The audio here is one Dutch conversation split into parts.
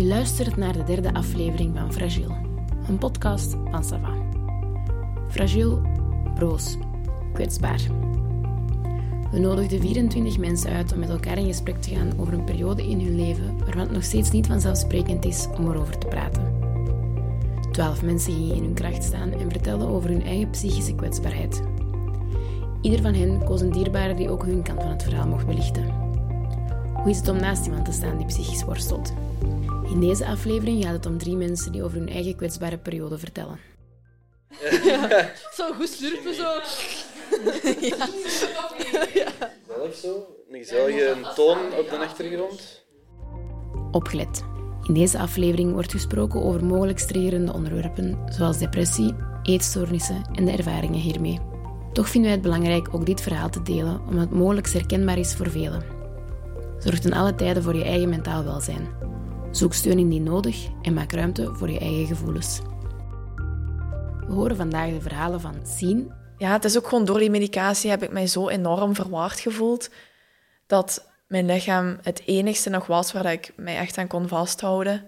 Je luistert naar de derde aflevering van Fragiel, een podcast van Sava. Fragiel, broos, kwetsbaar. We nodigden 24 mensen uit om met elkaar in gesprek te gaan over een periode in hun leven waarvan het nog steeds niet vanzelfsprekend is om erover te praten. Twaalf mensen gingen in hun kracht staan en vertelden over hun eigen psychische kwetsbaarheid. Ieder van hen koos een dierbare die ook hun kant van het verhaal mocht belichten. Hoe is het om naast iemand te staan die psychisch worstelt? In deze aflevering gaat het om drie mensen die over hun eigen kwetsbare periode vertellen. Ja. Zo goed slurpen, zo. ja. Zelf zo? Een gezellige toon op de achtergrond? Opgelet. In deze aflevering wordt gesproken over mogelijk striggerende onderwerpen, zoals depressie, eetstoornissen en de ervaringen hiermee. Toch vinden wij het belangrijk ook dit verhaal te delen, omdat het mogelijk herkenbaar is voor velen. Zorg ten alle tijden voor je eigen mentaal welzijn. Zoek steun indien nodig en maak ruimte voor je eigen gevoelens. We horen vandaag de verhalen van Sien. Ja, het is ook gewoon door die medicatie heb ik mij zo enorm verwaard gevoeld dat mijn lichaam het enigste nog was waar ik mij echt aan kon vasthouden.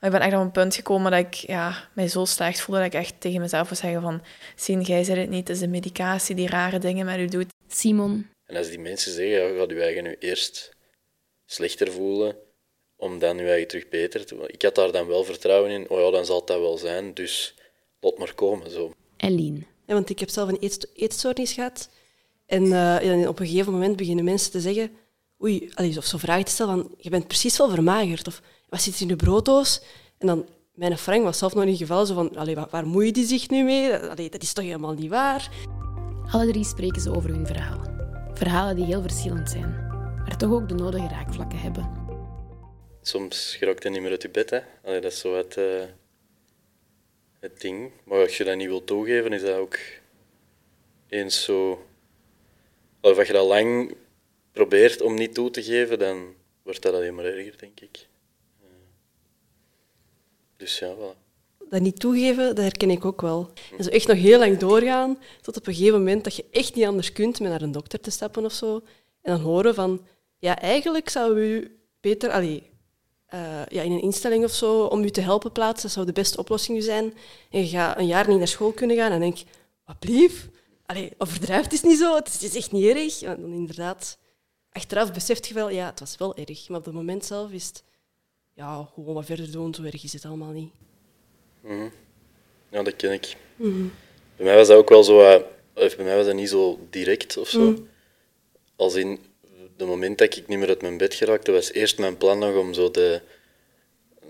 Maar ik ben echt op een punt gekomen dat ik ja, mij zo slecht voelde dat ik echt tegen mezelf wil zeggen van Sien, jij zei het niet, het is de medicatie die rare dingen met u doet. Simon. En als die mensen zeggen, ja, gaat u eigen nu eerst slechter voelen, om dan nu eigen terug beter te Ik had daar dan wel vertrouwen in, oh ja, dan zal dat wel zijn, dus laat maar komen. Zo. En Ja, want ik heb zelf een eetsto eetstoornis gehad. En uh, op een gegeven moment beginnen mensen te zeggen, oei, allee, of zo vragen te stellen van, je bent precies wel vermagerd, of wat zit er in de brooddoos? En dan, mijn Frank was zelf nog in geval zo van, allee, waar, waar moeien die zich nu mee? Allee, dat is toch helemaal niet waar? Alle drie spreken ze over hun verhalen. Verhalen die heel verschillend zijn, maar toch ook de nodige raakvlakken hebben. Soms geraakt je niet meer uit je bed, hè. Allee, dat is zo het, uh, het ding. Maar als je dat niet wilt toegeven, is dat ook eens zo... Of als je dat lang probeert om niet toe te geven, dan wordt dat alleen maar erger, denk ik. Dus ja, voilà. Dat niet toegeven, dat herken ik ook wel. En zo echt nog heel lang doorgaan, tot op een gegeven moment dat je echt niet anders kunt met naar een dokter te stappen of zo. En dan horen van, ja, eigenlijk we u beter allee, uh, ja, in een instelling of zo om u te helpen plaatsen. Dat zou de beste oplossing zijn. En je gaat een jaar niet naar school kunnen gaan en denk wat blief? Allee, overdrijft is niet zo, het is echt niet erg. Ja, dan inderdaad, achteraf beseft je wel, ja, het was wel erg. Maar op het moment zelf is het ja, gewoon wat verder doen, zo erg is het allemaal niet. Mm -hmm. Ja, dat ken ik. Mm -hmm. Bij mij was dat ook wel zo, uh, bij mij was dat niet zo direct of zo. Mm. Als in de moment dat ik niet meer uit mijn bed geraakte, was eerst mijn plan nog om zo de,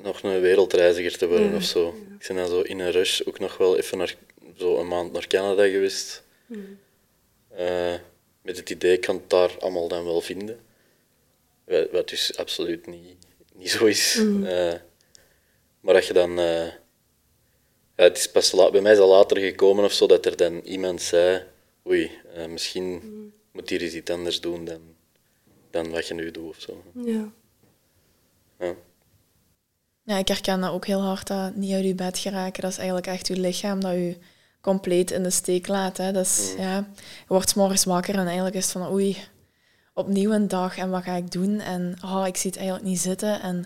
nog een wereldreiziger te worden of zo. Ik ben dan zo in een rush ook nog wel even naar, zo een maand naar Canada geweest. Uh, met het idee, ik kan het daar allemaal dan wel vinden. Wat dus absoluut niet niet zo is. Mm. Uh, maar dat je dan... Uh, ja, het is pas bij mij is het later gekomen of zo, dat er dan iemand zei... Oei, misschien mm. moet hier eens iets anders doen dan, dan wat je nu doet of zo. Ja. ja. Ja, ik herken dat ook heel hard, dat niet uit je bed geraken. Dat is eigenlijk echt je lichaam dat je compleet in de steek laat. Hè. Dus, mm. ja, je wordt morgens wakker en eigenlijk is het van oei, opnieuw een dag en wat ga ik doen? En oh, ik zie het eigenlijk niet zitten. En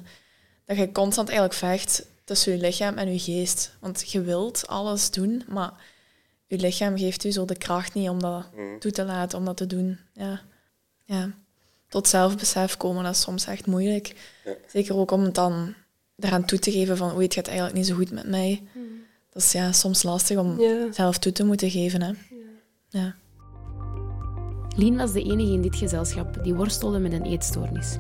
dat je constant eigenlijk vecht tussen je lichaam en je geest. Want je wilt alles doen, maar je lichaam geeft u zo de kracht niet om dat mm. toe te laten, om dat te doen. Ja. Ja. Tot zelfbesef komen, dat is soms echt moeilijk. Ja. Zeker ook om het dan eraan toe te geven van oei, het gaat eigenlijk niet zo goed met mij. Mm. Dat is ja, soms lastig om ja. zelf toe te moeten geven. Hè. Ja. ja. Lien was de enige in dit gezelschap die worstelde met een eetstoornis.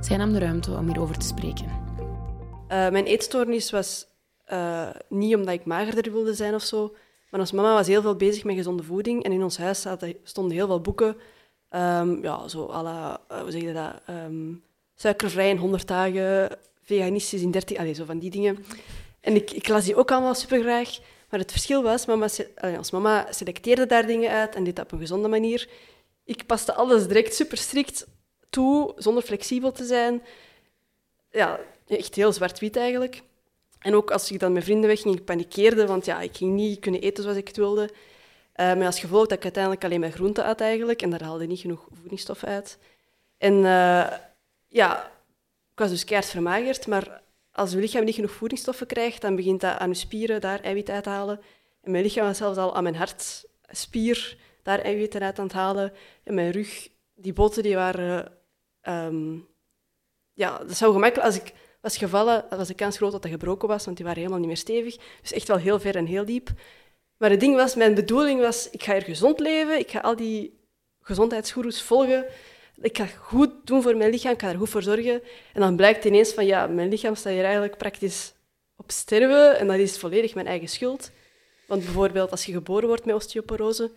Zij nam de ruimte om hierover te spreken. Uh, mijn eetstoornis was uh, niet omdat ik magerder wilde zijn of zo, maar als mama was heel veel bezig met gezonde voeding en in ons huis stonden heel veel boeken, um, ja, zo alla, uh, hoe zeg je dat, um, suikervrij in 100 dagen, veganistisch in 30, allez, zo van die dingen. En ik, ik las die ook allemaal super graag. Maar het verschil was, mama, als mama selecteerde daar dingen uit en deed dat op een gezonde manier ik paste alles direct super strikt toe, zonder flexibel te zijn. Ja, echt heel zwart-wit eigenlijk. En ook als ik dan met vrienden wegging, ik panikeerde, want ja, ik ging niet kunnen eten zoals ik het wilde. Uh, met als gevolg dat ik uiteindelijk alleen maar groenten at eigenlijk, en daar haalde niet genoeg voedingsstoffen uit. En uh, ja, ik was dus keihard vermagerd, maar als je lichaam niet genoeg voedingsstoffen krijgt, dan begint dat aan je spieren daar eiwit uit te halen. En mijn lichaam was zelfs al aan mijn hartspier daar eiwitten uit aan het halen. En mijn rug, die botten, die waren... ehm, ja, dat zou gemakkelijk... Als ik was gevallen, was de kans groot dat dat gebroken was, want die waren helemaal niet meer stevig. Dus echt wel heel ver en heel diep. Maar het ding was, mijn bedoeling was, ik ga hier gezond leven, ik ga al die gezondheidsgoeroes volgen, ik ga goed doen voor mijn lichaam, ik ga er goed voor zorgen. En dan blijkt ineens van, ja, mijn lichaam staat hier eigenlijk praktisch op sterven en dat is volledig mijn eigen schuld. Want bijvoorbeeld als je geboren wordt met osteoporose,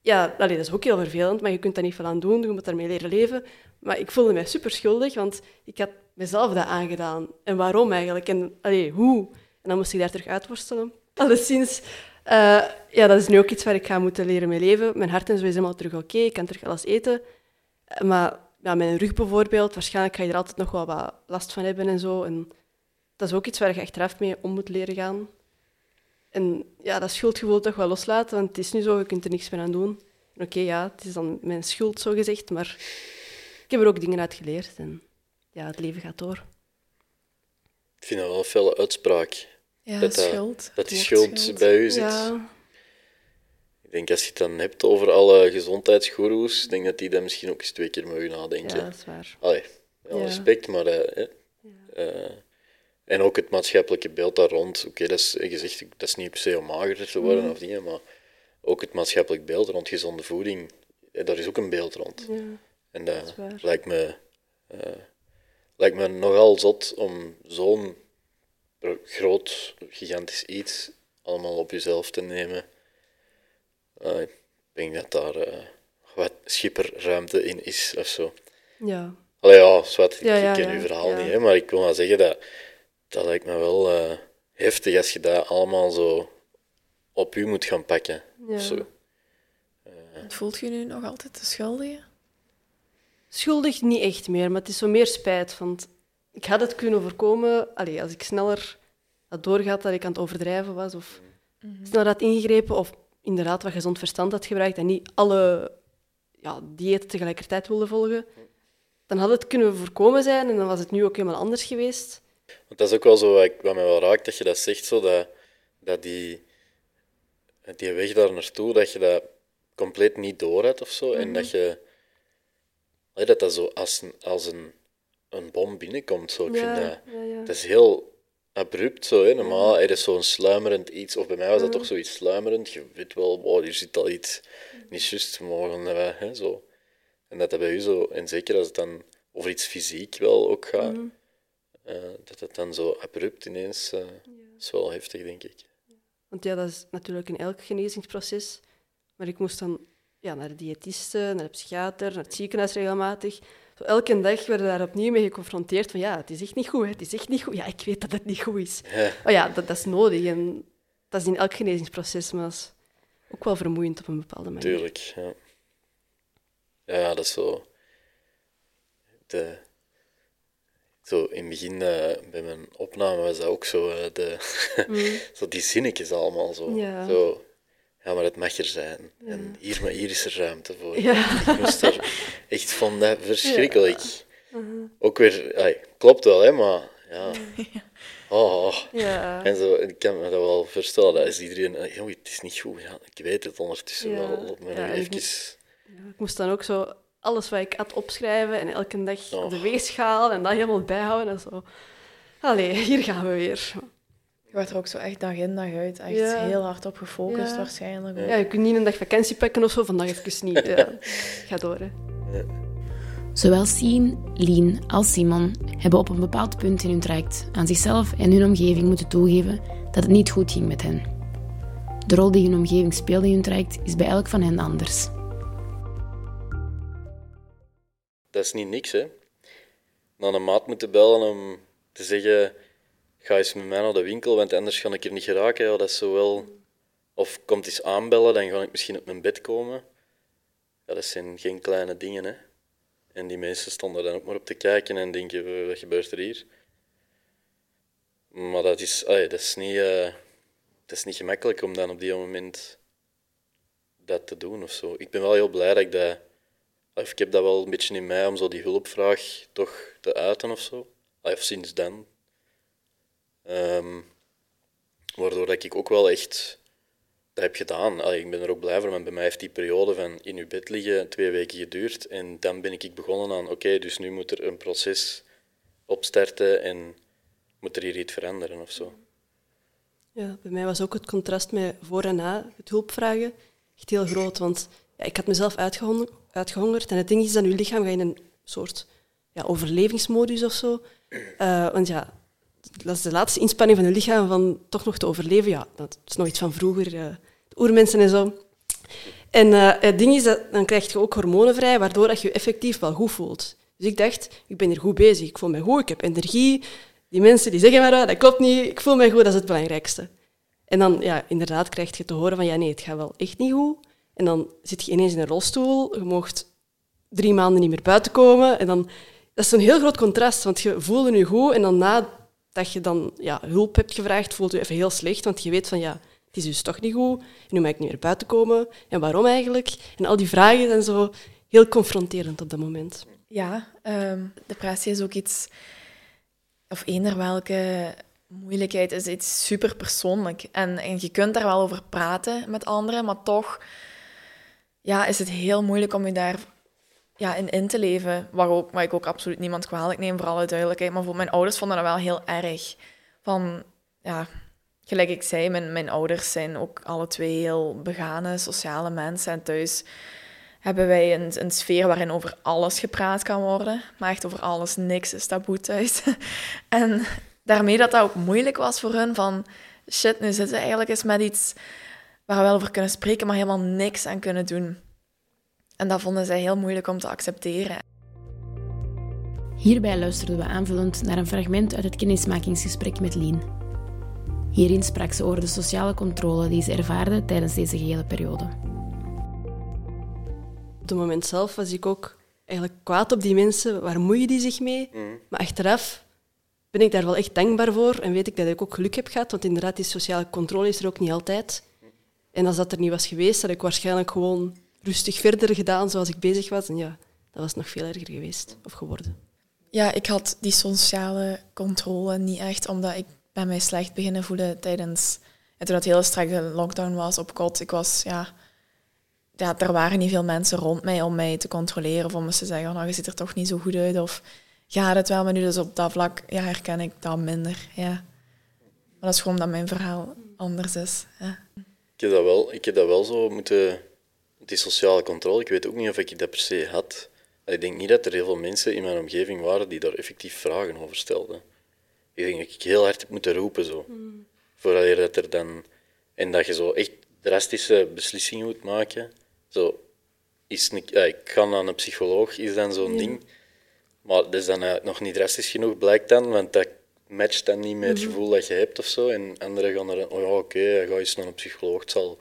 ja, dat is ook heel vervelend, maar je kunt daar niet veel aan doen, je moet daarmee leren leven. Maar ik voelde mij super schuldig, want ik had mezelf dat aangedaan. En waarom eigenlijk? En hoe? En dan moest ik daar terug uitworstelen. Alleszins, uh, ja, dat is nu ook iets waar ik ga moeten leren mee leven. Mijn hart en zo is helemaal terug oké, ik kan terug alles eten. Maar ja, mijn rug bijvoorbeeld, waarschijnlijk ga je er altijd nog wel wat last van hebben en zo. En dat is ook iets waar je achteraf mee om moet leren gaan. En ja, dat schuldgevoel toch wel loslaten, want het is nu zo, je kunt er niks meer aan doen. Oké, ja, het is dan mijn schuld, zo gezegd, maar ik heb er ook dingen uit geleerd. En ja, het leven gaat door. Ik vind dat wel een felle uitspraak. Ja, dat, dat- schuld. Dat die schuld, bij u zit. Ja, Ik denk als je het dan hebt over alle gezondheidsgoeroes, ik denk dat die dan misschien ook eens twee keer met u nadenken. ja, dat is waar. Allee, Ja. respect, maar... eh, hè, eh, en ook het maatschappelijke beeld daar rond. Oké, dat is gezegd, dat is niet per se om magerder te worden Mm. of dingen, maar ook het maatschappelijk beeld rond gezonde voeding, eh, daar is ook een beeld rond. Ja, En dat, dat is waar. lijkt, me, eh, lijkt me nogal zot om zo'n groot, gigantisch iets allemaal op jezelf te nemen. Eh, ik denk dat daar eh, wat schipperruimte in is of zo. ja. Allee, ja, zwart, ik, Ja, ken ja, uw verhaal niet, hè, maar ik wil maar zeggen dat dat lijkt me wel eh, heftig als je dat allemaal zo op u moet gaan pakken. ja. of zo. Voelt je nu nog altijd de schuldige? Schuldig niet echt meer, maar het is zo meer spijt. Want ik had het kunnen voorkomen allee, als ik sneller had doorgehad dat ik aan het overdrijven was, of sneller had ingegrepen, of inderdaad wat gezond verstand had gebruikt en niet alle ja, diëten tegelijkertijd wilde volgen. Dan had het kunnen voorkomen zijn en dan was het nu ook helemaal anders geweest. Want dat is ook wel zo wat, mij wel raakt, dat je dat zegt, zo, dat, dat die, die weg daar naartoe, dat je dat compleet niet door hebt of zo. En dat je... dat dat zo als een, als een, een bom binnenkomt. Zo. Ik vind dat... ja, ja. Dat is heel abrupt zo. Hè. Normaal er is zo'n sluimerend iets, of bij mij was dat toch zoiets sluimerend. Je weet wel, wow, hier zit al iets niet juist morgen. eh, Hè, zo. En dat dat bij u zo, en zeker als het dan over iets fysiek wel ook gaat, eh, dat het dan zo abrupt ineens, eh is wel heftig, denk ik. Want ja, dat is natuurlijk in elk genezingsproces. Maar ik moest dan ja, naar de diëtiste, naar de psychiater, naar het ziekenhuis regelmatig. Elke dag werden we daar opnieuw mee geconfronteerd van ja, het is echt niet goed, hè. het is echt niet goed. Ja, ik weet dat het niet goed is. Ja. Maar ja, dat, dat is nodig en dat is in elk genezingsproces, maar dat is ook wel vermoeiend op een bepaalde manier. Tuurlijk, ja. Ja, dat is zo... De, zo in het begin, eh, bij mijn opname, was dat ook zo, eh, de, zo die zinnetjes allemaal zo. Mm. Ja. zo. Ja, maar het mag er zijn. En hier, maar hier is er ruimte voor. Ja. Ik moest er echt van dat verschrikkelijk. Uh-huh. Ook weer, klopt wel, hè, maar ja. Oh, oh. Ja. En zo, ik kan me dat wel voorstellen, dat is iedereen, eh, "Joh, het is niet goed. Ja, ik weet het ondertussen wel, maar even... Ik moest dan ook zo alles wat ik had opschrijven en elke dag op de Oh. weegschaal en dat helemaal bijhouden en zo. Allee, hier gaan we weer. Je wordt er ook zo echt dag in, dag uit. Echt Ja. heel hard op gefocust Ja. waarschijnlijk. Ja, je kunt niet een dag vakantie pakken of zo, vandaag even niet. Ja. Ga door, hè. Zowel Sien, Lien als Simon hebben op een bepaald punt in hun traject aan zichzelf en hun omgeving moeten toegeven dat het niet goed ging met hen. De rol die hun omgeving speelde in hun traject is bij elk van hen anders. Dat is niet niks, hè. Dan een maat moeten bellen om te zeggen, ga eens met mij naar de winkel, want anders ga ik er niet geraken. Ja, dat is zo wel... Of komt eens aanbellen, dan ga ik misschien op mijn bed komen. Ja, dat zijn geen kleine dingen, hè. En die mensen stonden dan ook maar op te kijken en denken, "Eh, wat gebeurt er hier? Maar dat is, dat is, niet, eh, dat is niet gemakkelijk om dan op die moment dat te doen of zo. Ik ben wel heel blij dat ik dat... Of ik heb dat wel een beetje in mij om zo die hulpvraag toch te uiten of zo. Of sinds dan. Ehm, waardoor dat ik ook wel echt dat heb gedaan. Allee, ik ben er ook blij voor, want bij mij heeft die periode van in uw bed liggen twee weken geduurd. En dan ben ik begonnen aan, oké, dus nu moet er een proces opstarten en moet er hier iets veranderen of zo. Ja, bij mij was ook het contrast met voor en na het hulpvragen echt heel groot. Want ja, ik had mezelf uitgehongerd, en het ding is dat je lichaam gaat in een soort ja, overlevingsmodus of zo. Uh, want ja, dat is de laatste inspanning van je lichaam van toch nog te overleven. Ja, dat is nog iets van vroeger, uh, oermensen en zo. En uh, het ding is dat dan krijg je ook hormonen vrij, waardoor dat je je effectief wel goed voelt. Dus ik dacht, ik ben hier goed bezig, ik voel me goed, ik heb energie. Die mensen die zeggen maar, dat klopt niet, ik voel me goed, dat is het belangrijkste. En dan, ja, inderdaad, krijg je te horen van, ja, nee, het gaat wel echt niet goed. En dan zit je ineens in een rolstoel, je mocht drie maanden niet meer buiten komen. En dan, dat is een heel groot contrast, want je voelde je goed en dan nadat je dan ja, hulp hebt gevraagd, voelt je even heel slecht, want je weet van, ja, het is dus toch niet goed. En nu mag ik niet meer buiten komen. En waarom eigenlijk? En al die vragen zijn zo heel confronterend op dat moment. Ja, um, depressie is ook iets, of eender welke moeilijkheid, is iets super persoonlijk. En, en je kunt daar wel over praten met anderen, maar toch ja, is het heel moeilijk om je daar ja, in in te leven. Waar, ook, ik ook absoluut niemand kwalijk neem, voor alle duidelijkheid. Maar voor mijn ouders vonden dat wel heel erg. Van, ja, gelijk ik zei, mijn, ouders zijn ook alle twee heel begane, sociale mensen. En thuis hebben wij een, een sfeer waarin over alles gepraat kan worden. Maar echt over alles, niks is taboe thuis. en daarmee dat dat ook moeilijk was voor hun, van shit, nu zitten eigenlijk eens met iets waar we wel over kunnen spreken, maar helemaal niks aan kunnen doen. En dat vonden zij heel moeilijk om te accepteren. Hierbij luisterden we aanvullend naar een fragment uit het kennismakingsgesprek met Lien. Hierin sprak ze over de sociale controle die ze ervaarde tijdens deze gehele periode. Op het moment zelf was ik ook eigenlijk kwaad op die mensen. Waar moeien die zich mee? Mm. Maar achteraf ben ik daar wel echt dankbaar voor en weet ik dat ik ook geluk heb gehad, want inderdaad, die sociale controle is er ook niet altijd. En als dat er niet was geweest, had ik waarschijnlijk gewoon rustig verder gedaan zoals ik bezig was. En ja, dat was nog veel erger geweest of geworden. Ja, ik had die sociale controle niet echt, omdat ik bij mij slecht beginnen voelen tijdens... En toen het hele strenge lockdown was op kot, ik was, ja... Ja, er waren niet veel mensen rond mij om mij te controleren of om me te zeggen, nou, je ziet er toch niet zo goed uit. Of gaat het wel, maar nu dus op dat vlak ja, herken ik dat minder. Ja. Maar dat is gewoon dat mijn verhaal anders is. Ja. Ik, heb dat wel, ik heb dat wel zo moeten... Die sociale controle, ik weet ook niet of ik dat per se had. Ik denk niet dat er heel veel mensen in mijn omgeving waren die daar effectief vragen over stelden. Ik denk dat ik heel hard heb moeten roepen zo. Mm. Voordat dat er dan... En dat je zo echt drastische beslissingen moet maken. Zo, is een, ja, ik ga naar een psycholoog, is dan zo'n ding. Maar dat is dan nog niet drastisch genoeg, blijkt dan, want dat matcht dan niet met het mhm. gevoel dat je hebt of zo. En anderen gaan er, oh ja, oké, okay, ga eens naar een psycholoog, het zal,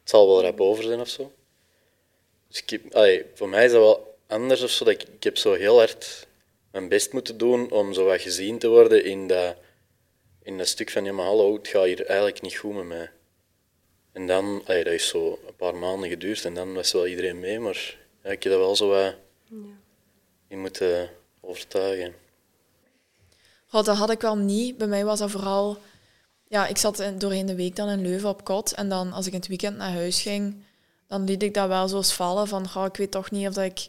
het zal wel rap over zijn of zo. Dus ik voor mij is dat wel anders of zo. Dat ik, ik heb zo heel hard mijn best moeten doen om zo wat gezien te worden in dat, in dat stuk van, ja maar hallo, het gaat hier eigenlijk niet goed met mij. En dan, allee, dat is zo een paar maanden geduurd en dan was wel iedereen mee, maar ja, ik heb dat wel zo wat ja. in moeten overtuigen. Oh, dat had ik wel niet. Bij mij was dat vooral... Ja, ik zat doorheen de week dan in Leuven op kot. En dan als ik in het weekend naar huis ging, dan liet ik dat wel zo vallen. Van, oh, ik weet toch niet of dat ik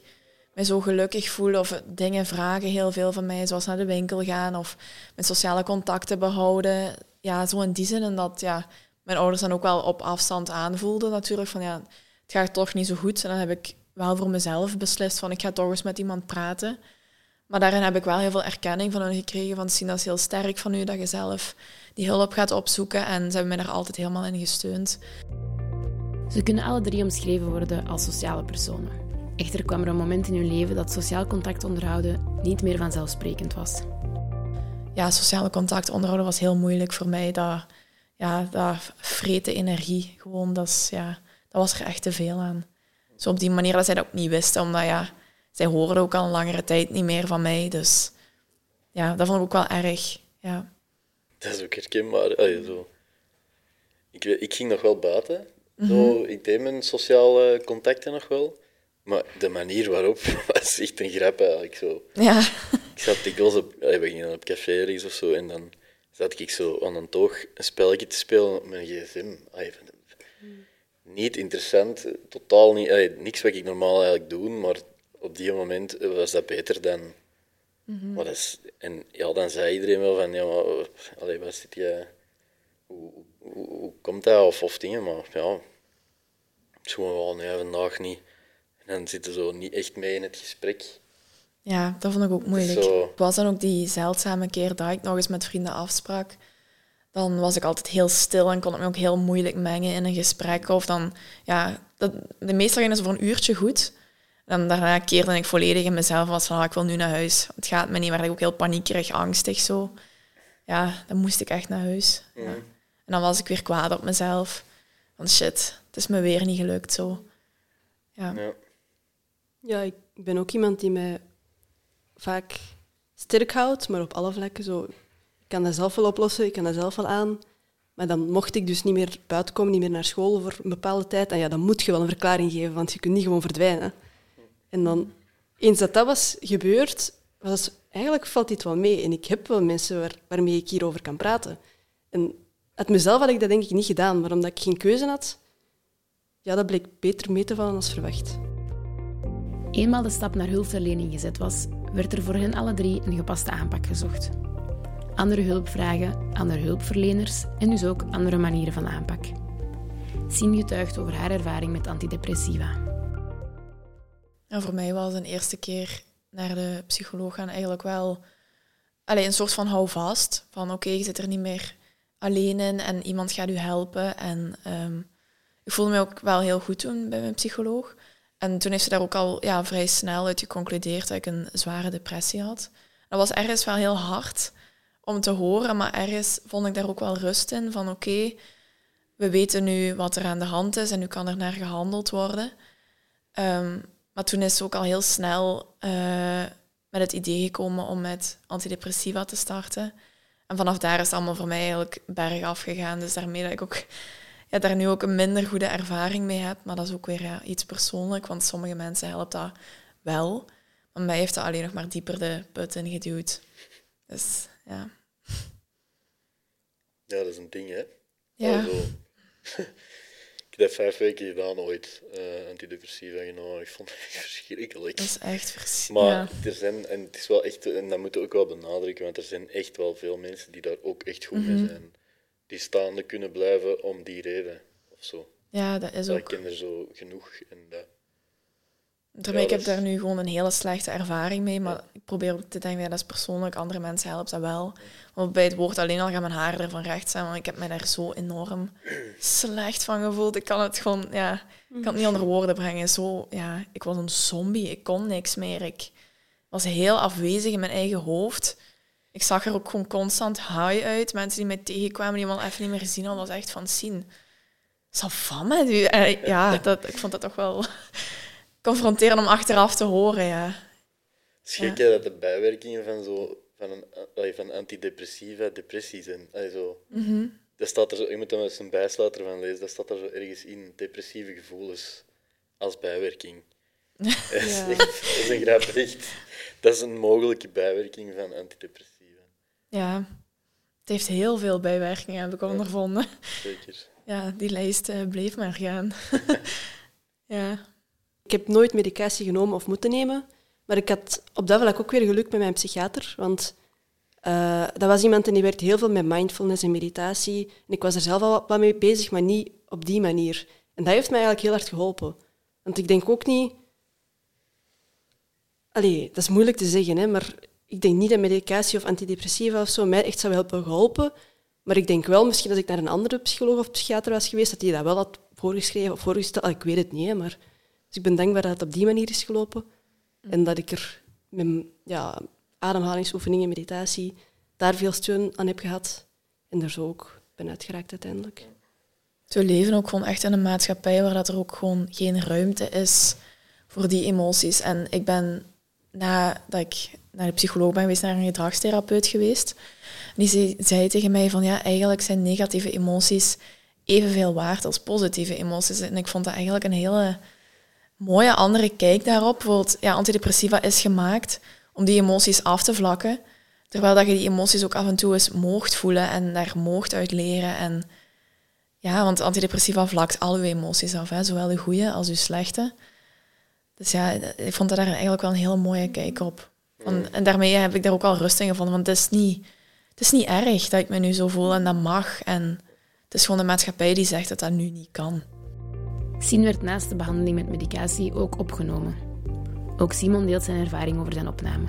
me zo gelukkig voel. Of dingen vragen heel veel van mij, zoals naar de winkel gaan. Of mijn sociale contacten behouden. Ja, zo in die zin. En dat ja, mijn ouders dan ook wel op afstand aanvoelden natuurlijk. Van ja, het gaat toch niet zo goed. En dan heb ik wel voor mezelf beslist van, ik ga toch eens met iemand praten. Maar daarin heb ik wel heel veel erkenning van hen gekregen. Van dat is heel sterk van u dat je zelf die hulp gaat opzoeken. En ze hebben mij daar altijd helemaal in gesteund. Ze kunnen alle drie omschreven worden als sociale personen. Echter kwam er een moment in hun leven dat sociaal contact onderhouden niet meer vanzelfsprekend was. Ja, sociale contact onderhouden was heel moeilijk voor mij. Dat, ja, dat vreten energie, gewoon, dat, is, ja, dat was er echt te veel aan. Zo op die manier dat zij dat ook niet wisten, omdat ja, zij hoorden ook al een langere tijd niet meer van mij. Dus ja, dat vond ik ook wel erg. Ja. Dat is ook herkenbaar. Allee, zo. Ik, ik ging nog wel buiten. Zo, mhm. ik deed mijn sociale contacten nog wel. Maar de manier waarop was echt een grap eigenlijk. Zo. Ja. Ik zat dikwijls op... We gingen op café of zo en dan zat ik zo aan een toog een spelletje te spelen op mijn gsm. Ay, niet interessant, totaal niet, ay, niks wat ik normaal eigenlijk doe, maar op die moment was dat beter dan... maar dat is, en ja, dan zei iedereen wel van, ja, maar, allee, wat zit je... Hoe, hoe, hoe komt dat? Of, of dingen, maar ja... Het is gewoon wel, nee, vandaag niet. En dan zitten ze zo niet echt mee in het gesprek. Ja, dat vond ik ook moeilijk. Zo. Het was dan ook die zeldzame keer dat ik nog eens met vrienden afsprak. Dan was ik altijd heel stil en kon ik me ook heel moeilijk mengen in een gesprek. Of dan, ja, dat, de meestal gingen ze voor een uurtje goed. En daarna keerde ik volledig in mezelf was van, ah, ik wil nu naar huis. Het gaat me niet, werd ik ook heel paniekerig, angstig zo. Ja, dan moest ik echt naar huis. Ja. En dan was ik weer kwaad op mezelf. Van shit, het is me weer niet gelukt zo. Ja. Ja. Ja, ik ben ook iemand die mij vaak sterk houdt, maar op alle vlakken zo. Ik kan dat zelf wel oplossen, ik kan dat zelf wel aan. Maar dan mocht ik dus niet meer buiten komen, niet meer naar school voor een bepaalde tijd. En ja, dan moet je wel een verklaring geven, want je kunt niet gewoon verdwijnen. En dan, eens dat dat was gebeurd, was eigenlijk valt dit wel mee. En ik heb wel mensen waar, waarmee ik hierover kan praten. En uit mezelf had ik dat denk ik niet gedaan, maar omdat ik geen keuze had, ja, dat bleek beter mee te vallen als verwacht. Eenmaal de stap naar hulpverlening gezet was, werd er voor hen alle drie een gepaste aanpak gezocht. Andere hulpvragen, andere hulpverleners en dus ook andere manieren van aanpak. Sien getuigt over haar ervaring met antidepressiva. En voor mij was een eerste keer naar de psycholoog gaan eigenlijk wel allee, een soort van houvast. Van oké, je zit er niet meer alleen in en iemand gaat u helpen. En ehm, ik voelde me ook wel heel goed toen bij mijn psycholoog. En toen heeft ze daar ook al ja, vrij snel uit geconcludeerd dat ik een zware depressie had. Dat was ergens wel heel hard om te horen, maar ergens vond ik daar ook wel rust in. Van oké, we weten nu wat er aan de hand is en nu kan er naar gehandeld worden. Ehm, maar toen is ze ook al heel snel eh, met het idee gekomen om met antidepressiva te starten. En vanaf daar is het allemaal voor mij eigenlijk bergaf gegaan. Dus daarmee dat ik ook ja, daar nu ook een minder goede ervaring mee heb. Maar dat is ook weer ja, iets persoonlijk, want sommige mensen helpt dat wel. Maar mij heeft dat alleen nog maar dieper de put in geduwd. Dus ja. Ja, dat is een ding, hè. Ja. ik heb vijf weken gedaan ooit, eh antidepressiva genomen. Ik vond het echt verschrikkelijk. Dat is echt vers- Maar ja. er zijn, en het is wel echt, en dat moeten we ook wel benadrukken, want er zijn echt wel veel mensen die daar ook echt goed Mhm. mee zijn. Die staande kunnen blijven om die reden, of zo. ja, dat is Ja, ik ook. ken er zo genoeg. En dat, Daarmee, ik heb daar nu gewoon een hele slechte ervaring mee, maar ik probeer ook te denken, ja, dat is persoonlijk, andere mensen helpt dat wel. Want bij het woord alleen al gaan mijn haren ervan recht zijn, want ik heb mij daar zo enorm slecht van gevoeld. Ik kan het gewoon, ja, ik kan het niet onder woorden brengen. Zo, ja, ik was een zombie, ik kon niks meer. Ik was heel afwezig in mijn eigen hoofd. Ik zag er ook gewoon constant high uit. Mensen die mij tegenkwamen, die me al even niet meer gezien hadden, was echt van zien. Eh, Ja, dat, ik vond dat toch wel confronterend om achteraf te horen, ja. Het is gek hè, dat de bijwerkingen van, zo, van, een, van antidepressiva depressie zijn. Allee, zo. Mhm. dat staat er zo, je moet dan eens een bijsluiter van lezen, dat staat er zo ergens in. Depressieve gevoelens als bijwerking. Dat is, Ja. echt, dat is een grap, echt. Dat is een mogelijke bijwerking van antidepressiva. Ja, het heeft heel veel bijwerkingen, heb ik ondervonden. Zeker. Ja, die lijst eh, bleef maar gaan. ja. Ik heb nooit medicatie genomen of moeten nemen, maar ik had op dat vlak ook weer geluk met mijn psychiater, want eh, dat was iemand en die werkte heel veel met mindfulness en meditatie. En ik was er zelf al wat- mee bezig, maar niet op die manier. En dat heeft mij eigenlijk heel hard geholpen. Want ik denk ook niet... Allee, dat is moeilijk te zeggen, hè, maar ik denk niet dat medicatie of antidepressiva of zo mij echt zou hebben geholpen. Maar ik denk wel, misschien als ik naar een andere psycholoog of psychiater was geweest, dat hij dat wel had voorgeschreven of voorgesteld. Ik weet het niet, maar... Dus ik ben dankbaar dat het op die manier is gelopen. En dat ik er met ja, ademhalingsoefeningen, meditatie, daar veel steun aan heb gehad. En er zo ook ben uitgeraakt uiteindelijk. We leven ook gewoon echt in een maatschappij waar dat er ook gewoon geen ruimte is voor die emoties. En ik ben, nadat ik naar de psycholoog ben geweest, naar een gedragstherapeut geweest. Die zei tegen mij van, ja, eigenlijk zijn negatieve emoties evenveel waard als positieve emoties. En ik vond dat eigenlijk een hele mooie andere kijk daarop. Bijvoorbeeld, ja, antidepressiva is gemaakt om die emoties af te vlakken. Terwijl dat je die emoties ook af en toe eens moogt voelen en daar moogt uit leren. En ja, want antidepressiva vlakt al uw emoties af, hè, zowel de goede als uw slechte. Dus ja, ik vond dat daar eigenlijk wel een hele mooie kijk op. en daarmee heb ik daar ook al rust in gevonden, want het is, niet, het is niet erg dat ik me nu zo voel en dat mag. En het is gewoon de maatschappij die zegt dat dat nu niet kan. Sien werd naast de behandeling met medicatie ook opgenomen. Ook Simon deelt zijn ervaring over zijn opname.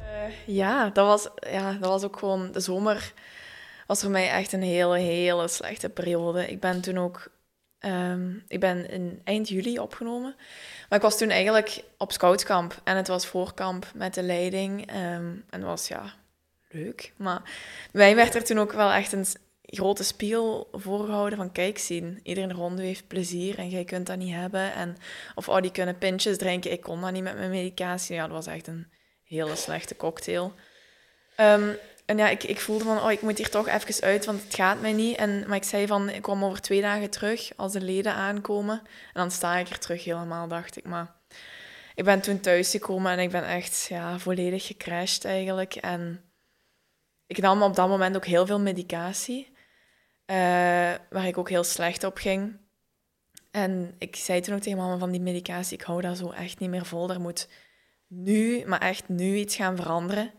Uh, ja, dat was, ja, dat was ook gewoon de zomer was voor mij echt een hele, hele slechte periode. Ik ben toen ook... Ehm, ik ben in eind juli opgenomen. Maar ik was toen eigenlijk op scoutkamp. En het was voorkamp met de leiding. Um, en dat was, ja, leuk. Maar mij werd er toen ook wel echt een grote spiegel voorgehouden van kijk zien. Iedereen rond heeft plezier en jij kunt dat niet hebben. En, of oh, die kunnen pintjes drinken. Ik kon dat niet met mijn medicatie. Ja, dat was echt een hele slechte cocktail. Um, en ja, ik, ik voelde van, oh, ik moet hier toch even uit, want het gaat mij niet. En, maar ik zei van, ik kom over twee dagen terug als de leden aankomen. En dan sta ik er terug helemaal, dacht ik. Maar ik ben toen thuisgekomen en ik ben echt ja, volledig gecrashed eigenlijk. En ik nam op dat moment ook heel veel medicatie, uh, waar ik ook heel slecht op ging. En ik zei toen ook tegen mama van die medicatie, ik hou dat zo echt niet meer vol. Er moet nu, maar echt nu iets gaan veranderen.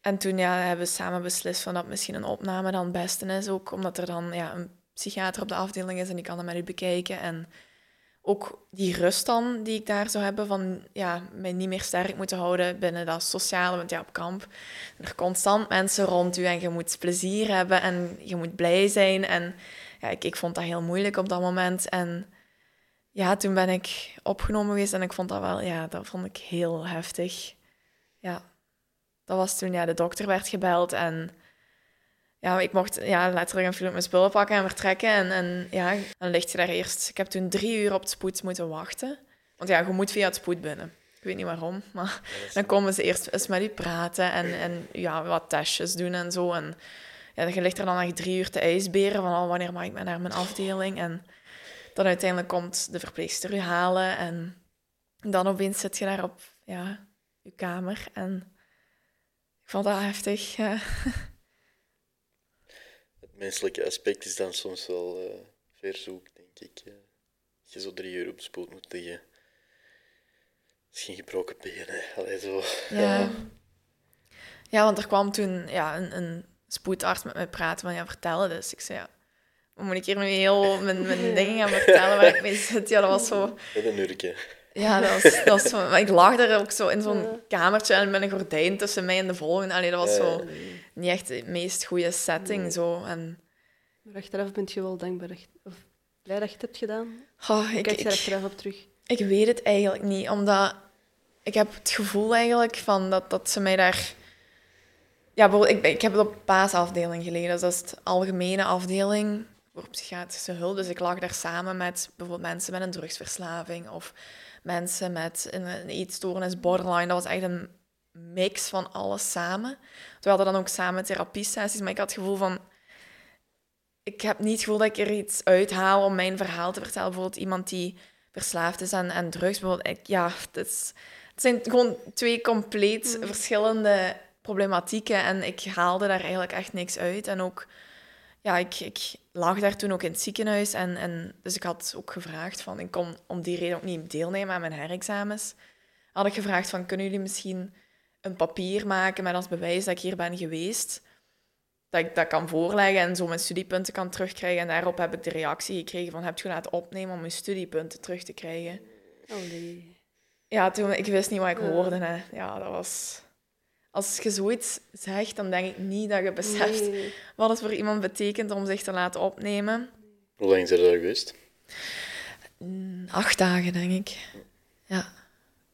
En toen ja, hebben we samen beslist van dat misschien een opname dan het beste is. Ook omdat er dan ja, een psychiater op de afdeling is en die kan dat met u bekijken. En ook die rust dan die ik daar zou hebben van ja, mij niet meer sterk moeten houden binnen dat sociale. Want ja, op kamp er constant mensen rond u en je moet plezier hebben en je moet blij zijn. En ja, ik, ik vond dat heel moeilijk op dat moment. En ja, toen ben ik opgenomen geweest en ik vond dat wel, ja, dat vond ik heel heftig. Ja, dat was toen ja, de dokter werd gebeld en ja, ik mocht ja, letterlijk een film mijn spullen pakken en vertrekken. En, en ja, dan ligt je daar eerst... Ik heb toen drie uur op het spoed moeten wachten. Want ja, je moet via het spoed binnen. Ik weet niet waarom, maar dan komen ze eerst eens met u praten en, en ja, wat testjes doen en zo. En ja, je ligt er dan echt drie uur te ijsberen van oh, wanneer mag ik naar mijn afdeling. En dan uiteindelijk komt de verpleegster u halen en dan opeens zit je daar op ja, je kamer en ik vond dat heftig. Ja. Het menselijke aspect is dan soms wel uh, verzoek, denk ik. Uh, je zo drie uur op spoed moet liggen. Misschien gebroken benen. Allee, zo. Ja. ja, want er kwam toen ja, een, een spoedarts met mij praten van ja, vertellen dus. Ik zei ja, moet ik hier nu heel mijn, mijn dingen gaan vertellen waar ik mee zit? Ja, dat was zo... Met een nurkje. Ja, dat was, dat was maar ik lag er ook zo in zo'n kamertje en met een gordijn tussen mij en de volgende. Allee, dat was zo niet echt de meest goede setting. Zo. En... Maar achteraf ben je wel dankbaar of blij dat je het hebt gedaan? Oh, ik, Kijk je er achteraf op terug? Ik weet het eigenlijk niet, omdat ik heb het gevoel eigenlijk van dat, dat ze mij daar... Ja, bijvoorbeeld, ik, ik heb het op paasafdeling gelegen. Dus dat is de algemene afdeling voor psychiatrische hulp. Dus ik lag daar samen met bijvoorbeeld mensen met een drugsverslaving of mensen met een, een eetstoornis, borderline. Dat was echt een mix van alles samen. We hadden dan ook samen therapiesessies, maar ik had het gevoel van... Ik heb niet het gevoel dat ik er iets uithaal om mijn verhaal te vertellen. Bijvoorbeeld iemand die verslaafd is aan, aan drugs. Bijvoorbeeld, ik, ja, het, is, het zijn gewoon twee compleet mm. verschillende problematieken. En ik haalde daar eigenlijk echt niks uit. En ook ja, ik, ik lag daar toen ook in het ziekenhuis. En, en, dus ik had ook gevraagd van, ik kon om die reden ook niet deelnemen aan mijn herexamens. Had ik gevraagd van, kunnen jullie misschien een papier maken met als bewijs dat ik hier ben geweest? Dat ik dat kan voorleggen en zo mijn studiepunten kan terugkrijgen. En daarop heb ik de reactie gekregen van, heb je laten opnemen om je studiepunten terug te krijgen? Oh nee. Ja, toen, ik wist niet wat ik hoorde. Hè. Ja, dat was als je zoiets zegt, dan denk ik niet dat je beseft wat het voor iemand betekent om zich te laten opnemen. Hoe lang is er daar geweest? Mm, acht dagen, denk ik. Ja.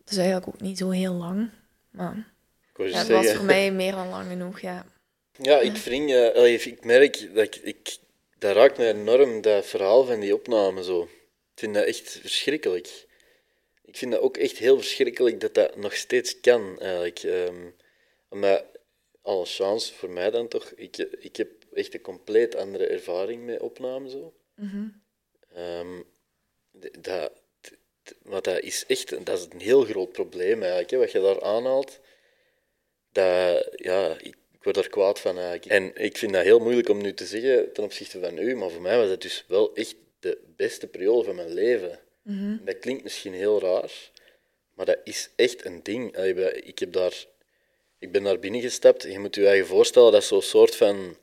Dus eigenlijk ook niet zo heel lang. Maar ja, het was voor mij meer dan lang genoeg, ja. Ja, ik, vind, uh, ik merk dat ik, ik... Dat raakt me enorm, dat verhaal van die opname zo. Ik vind dat echt verschrikkelijk. Ik vind dat ook echt heel verschrikkelijk dat dat nog steeds kan, eigenlijk. Um, maar alle chance voor mij dan toch. Ik, ik heb echt een compleet andere ervaring met opname zo. Mm dat, maar dat is echt dat is een heel groot probleem eigenlijk, hè, wat je daar aanhaalt. dat, ja, ik, ik word er kwaad van eigenlijk. En ik vind dat heel moeilijk om nu te zeggen ten opzichte van u, maar voor mij was het dus wel echt de beste periode van mijn leven. Dat klinkt misschien heel raar, maar dat is echt een ding. Ik, heb daar, ik ben daar binnengestapt. Je moet je eigen voorstellen, dat is zo'n soort van...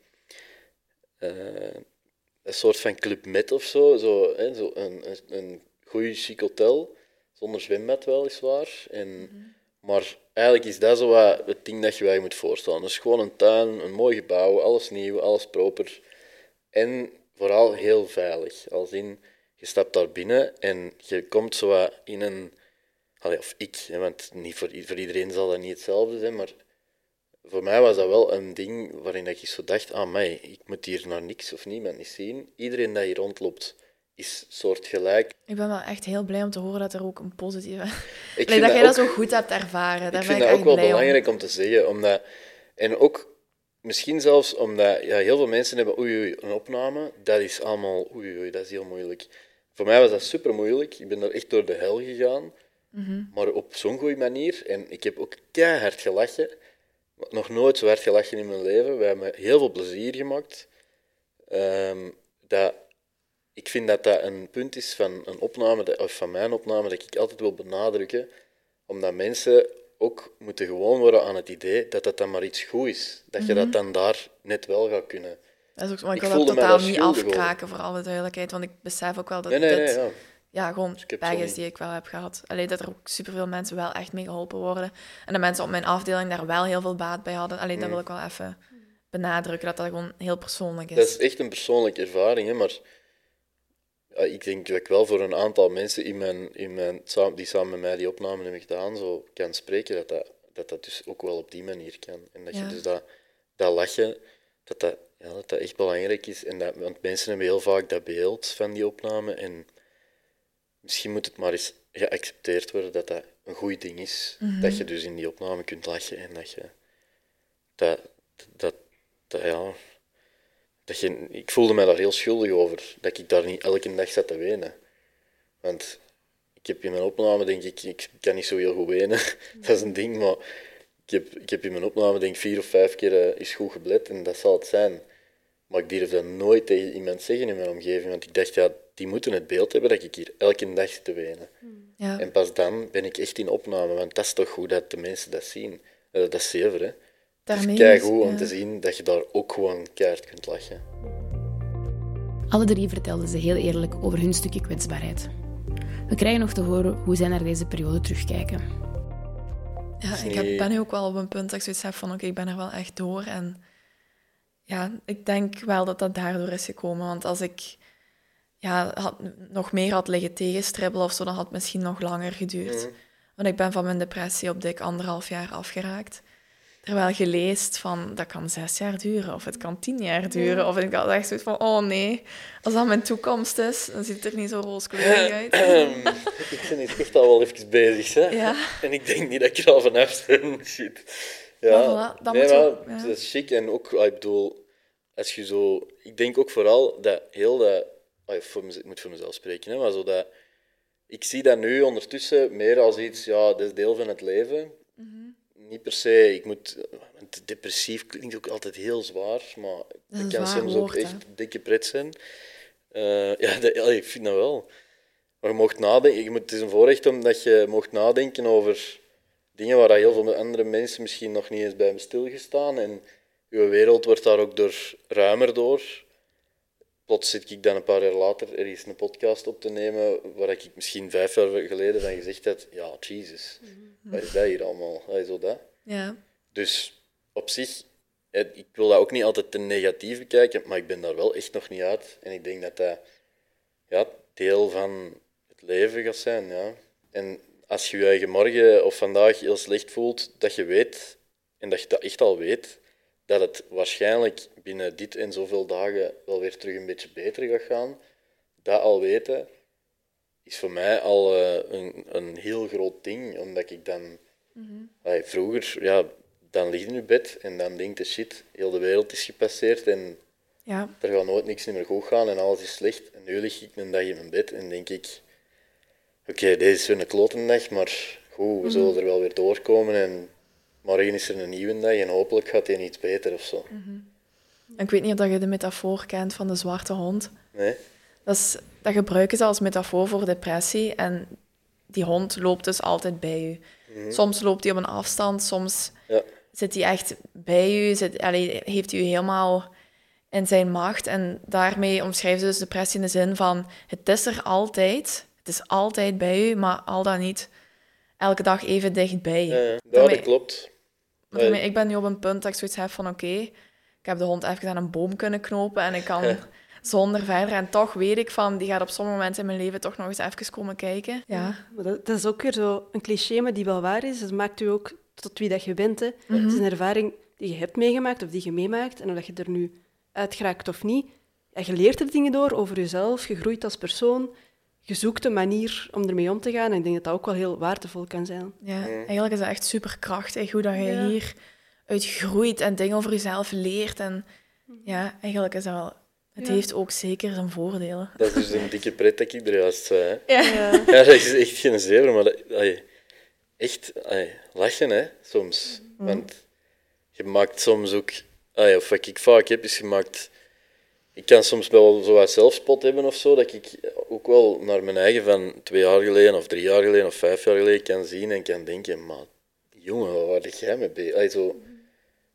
eh, een soort van Club Med of zo. zo, hè, zo een, een, een goeie chic hotel, zonder zwembad weliswaar. En, Maar eigenlijk is dat zo wat het ding dat je je moet voorstellen. Het is gewoon een tuin, een mooi gebouw, alles nieuw, alles proper. En vooral heel veilig. Als in, je stapt daar binnen en je komt zo wat in een... Allee, of ik, hè, want niet voor, voor iedereen zal dat niet hetzelfde zijn, maar voor mij was dat wel een ding waarin ik zo dacht, ah mij, ik moet hier naar niks of niemand niet zien. Iedereen dat hier rondloopt is soortgelijk. Ik ben wel echt heel blij om te horen dat er ook een positieve... Ik Allee, dat jij ook- dat zo goed hebt ervaren. Daar ik ben vind ik dat ook wel om. belangrijk om te zeggen. Omdat, en ook misschien zelfs omdat ja, heel veel mensen hebben oei, oei, een opname. Dat is allemaal oei, oei, dat is heel moeilijk. Voor mij was dat super moeilijk. Ik ben er echt door de hel gegaan. Mhm. Maar op zo'n goede manier. En ik heb ook keihard gelachen. Nog nooit zo hard gelachen in mijn leven. We hebben heel veel plezier gemaakt. Ehm, dat, ik vind dat dat een punt is van een opname, of van mijn opname, dat ik altijd wil benadrukken. Omdat mensen ook moeten gewoon worden aan het idee dat dat dan maar iets goed is. Dat je dat dan daar net wel gaat kunnen. Dat is ook, maar ik Ik wil dat totaal niet afkraken, voor alle duidelijkheid. Want ik besef ook wel dat Nee, nee, dit nee. Ja. Ja, gewoon niet. die ik wel heb gehad. Alleen dat er ook superveel mensen wel echt mee geholpen worden. En de mensen op mijn afdeling daar wel heel veel baat bij hadden. Alleen dat wil ik wel even benadrukken, dat dat gewoon heel persoonlijk is. Dat is echt een persoonlijke ervaring, hè, maar ja, ik denk dat ik wel voor een aantal mensen in mijn, in mijn, die samen met mij die opname hebben gedaan, zo kan spreken dat dat, dat, dat dus ook wel op die manier kan. En dat Ja. je dus dat, dat lachen, dat dat, ja, dat dat echt belangrijk is. En dat, want mensen hebben heel vaak dat beeld van die opname en misschien moet het maar eens geaccepteerd worden dat dat een goed ding is. Dat je dus in die opname kunt lachen en dat je... Dat, dat, dat, ja, dat je, ik voelde me daar heel schuldig over, dat ik daar niet elke dag zat te wenen. Want ik heb in mijn opname, denk ik, ik kan niet zo heel goed wenen, dat is een ding, maar ik heb, ik heb in mijn opname, denk ik, vier of vijf keer eh, is goed geblet en dat zal het zijn. Maar ik durf dat nooit tegen iemand zeggen in mijn omgeving, want ik dacht, ja, die moeten het beeld hebben dat ik hier elke dag zit te wenen. ja. En pas dan ben ik echt in opname, want dat is toch goed dat de mensen dat zien. Eh, dat is zever, hè. Daarmee Het is keigoed om ja. te zien dat je daar ook gewoon keihard kunt lachen. Alle drie vertelden ze heel eerlijk over hun stukje kwetsbaarheid. We krijgen nog te horen hoe zij naar deze periode terugkijken. Ja, ik heb, ben nu ook wel op een punt dat ik zoiets heb van, oké, ik ben er wel echt door. En ja, ik denk wel dat dat daardoor is gekomen. Want als ik ja, had, nog meer had liggen tegenstribbelen of zo, dan had het misschien nog langer geduurd. Want ik ben van mijn depressie op dik anderhalf jaar afgeraakt. Terwijl je leest van, dat kan zes jaar duren, of het kan tien jaar duren. Of ik had echt zoiets van, oh nee, als dat mijn toekomst is, dan ziet het er niet zo rooskleurig uit. Ik ben hier echt al wel even bezig, hè. Ja. En ik denk niet dat ik er al vanaf ben. Shit. Ja, voilà, nee, maar ook- ja. dat is chic. En ook, ah, ik bedoel, als je zo... Ik denk ook vooral dat heel dat... ah, voor ik moet voor mezelf spreken, hè, maar zo dat... Ik zie dat nu ondertussen meer als iets, ja, dat is deel van het leven. Mhm. Niet per se, ik moet... Want depressief klinkt ook altijd heel zwaar, maar dat een kan soms ook echt dikke pret zijn. Eh, ja, dat, ik vind dat wel. Maar je mocht nadenken. Je moet, het is een voorrecht omdat je mocht nadenken over dingen waar heel veel andere mensen misschien nog niet eens bij hebben stilgestaan. En je wereld wordt daar ook door ruimer door. Plots zit ik dan een paar jaar later ergens een podcast op te nemen waar ik misschien vijf jaar geleden van gezegd had, ja, Jesus, wat is dat hier allemaal? Is zo dat? Ja, Dus op zich, ik wil dat ook niet altijd te negatief bekijken, maar ik ben daar wel echt nog niet uit. En ik denk dat dat ja, deel van het leven gaat zijn. Ja. En als je je eigen morgen of vandaag heel slecht voelt, dat je weet, en dat je dat echt al weet, dat het waarschijnlijk binnen dit en zoveel dagen wel weer terug een beetje beter gaat gaan. Dat al weten, is voor mij al eh, een, een heel groot ding, omdat ik dan... Allee, vroeger, ja, dan lig je in je bed en dan denk je, shit, heel de wereld is gepasseerd en ja. er gaat nooit niks meer goed gaan en alles is slecht. En nu lig ik een dag in mijn bed en denk ik, oké, deze is weer een klote dag, maar goed, we zullen er wel weer doorkomen. En... morgen is er een nieuwe dag en hopelijk gaat hij iets beter of zo. En ik weet niet of je de metafoor kent van de zwarte hond. Nee? Dat, is, dat gebruiken ze als metafoor voor depressie. En die hond loopt dus altijd bij je. Soms loopt hij op een afstand, soms Ja. zit hij echt bij u, zit, allee, heeft u helemaal in zijn macht. En daarmee omschrijven ze dus depressie in de zin van: het is er altijd, het is altijd bij u, maar al dan niet elke dag even dichtbij. Ja, ja. Ja, Daarmee- dat klopt. Maar daarmee, ik ben nu op een punt dat ik zoiets heb van: oké, ik heb de hond even aan een boom kunnen knopen en ik kan zonder verder. En toch weet ik van: die gaat op sommige momenten in mijn leven toch nog eens even komen kijken. Ja. Maar dat, dat is ook weer zo een cliché, maar die wel waar is. Dat maakt u ook tot wie dat je bent. Hè. Het is een ervaring die je hebt meegemaakt of die je meemaakt. En of dat je er nu uit geraakt of niet. Ja, je leert er dingen door over jezelf, je groeit als persoon. Je zoekt een manier om ermee om te gaan. En ik denk dat dat ook wel heel waardevol kan zijn. Ja, eigenlijk is dat echt superkrachtig hoe dat je Ja. hier uit groeit en dingen over jezelf leert. En ja, eigenlijk is dat wel... Het Ja. heeft ook zeker zijn voordelen. Dat is dus een dikke pret dat ik er juist zei. Hè. Ja. Ja. Ja, dat is echt geen zever, maar dat, allee, echt allee, lachen, hè, soms. Want je maakt soms ook... allee, of wat ik vaak heb, is je maakt... Ik kan soms wel zo wat zelfspot hebben of zo, dat ik ook wel naar mijn eigen van twee jaar geleden, of drie jaar geleden, of vijf jaar geleden kan zien en kan denken, maar jongen, wat waar jij mee bezig? Allee, zo.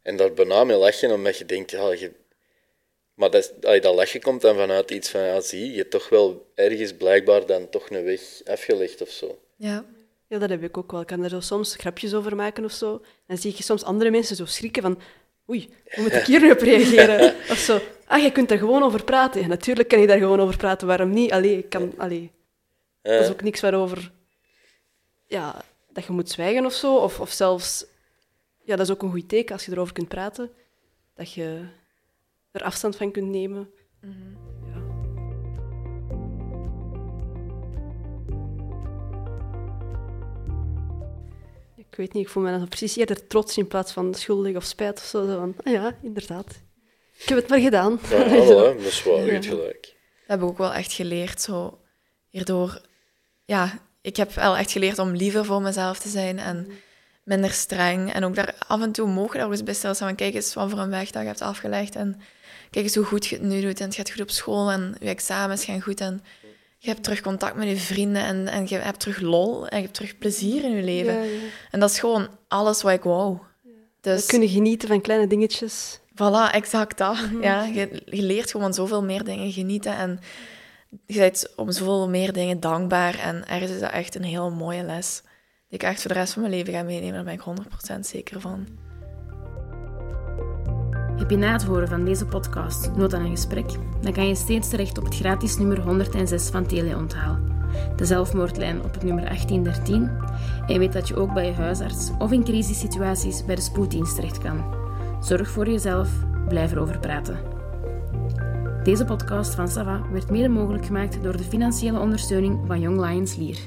En daar bijna mee lachen, omdat je denkt, ja, je... Maar dat, allee, dat lachen komt dan vanuit iets van, ja, zie, je hebt toch wel ergens blijkbaar dan toch een weg afgelegd of zo. Ja. Ja, dat heb ik ook wel. Ik kan er zo soms grapjes over maken of zo. Dan zie je soms andere mensen zo schrikken van... Oei, hoe moet ik hier nu op reageren? Of zo. Ah, je kunt daar gewoon over praten. Ja, natuurlijk kan je daar gewoon over praten. Waarom niet? Allee, ik kan... Allee. Dat is ook niks waarover... Ja, dat je moet zwijgen of zo. Of, of zelfs... Ja, dat is ook een goed teken als je erover kunt praten. Dat je er afstand van kunt nemen. Ja. Ik weet niet, ik voel me dan precies eerder trots in plaats van schuldig of spijt of zo. Zo van, ah ja, inderdaad. Ik heb het maar gedaan. Ja, Zo. voilà, dat is waar, je hebt gelijk. Dat heb ik ook wel echt geleerd. Zo, hierdoor... Ja, ik heb wel echt geleerd om liever voor mezelf te zijn en minder streng. En ook daar af en toe mogen daar eens bij stilstaan van kijk eens wat voor een weg dat je hebt afgelegd. En kijk eens hoe goed je het nu doet. En het gaat goed op school en je examens gaan goed. En je hebt terug contact met je vrienden en, en je hebt terug lol en je hebt terug plezier in je leven. Ja, ja. En dat is gewoon alles wat ik wou. Dus We kunnen genieten van kleine dingetjes. Voilà, exact dat. Ja, je, je leert gewoon zoveel meer dingen genieten en je bent om zoveel meer dingen dankbaar. En ergens is dat echt een heel mooie les die ik echt voor de rest van mijn leven ga meenemen. Daar ben ik 100% zeker van. Heb je na het horen van deze podcast nood aan een gesprek? Dan kan je steeds terecht op het gratis nummer 106 van Teleonthaal. De zelfmoordlijn op het nummer 1813. En weet dat je ook bij je huisarts of in crisissituaties bij de spoeddienst terecht kan. Zorg voor jezelf, blijf erover praten. Deze podcast van Sava werd mede mogelijk gemaakt door de financiële ondersteuning van Young Lions Lier.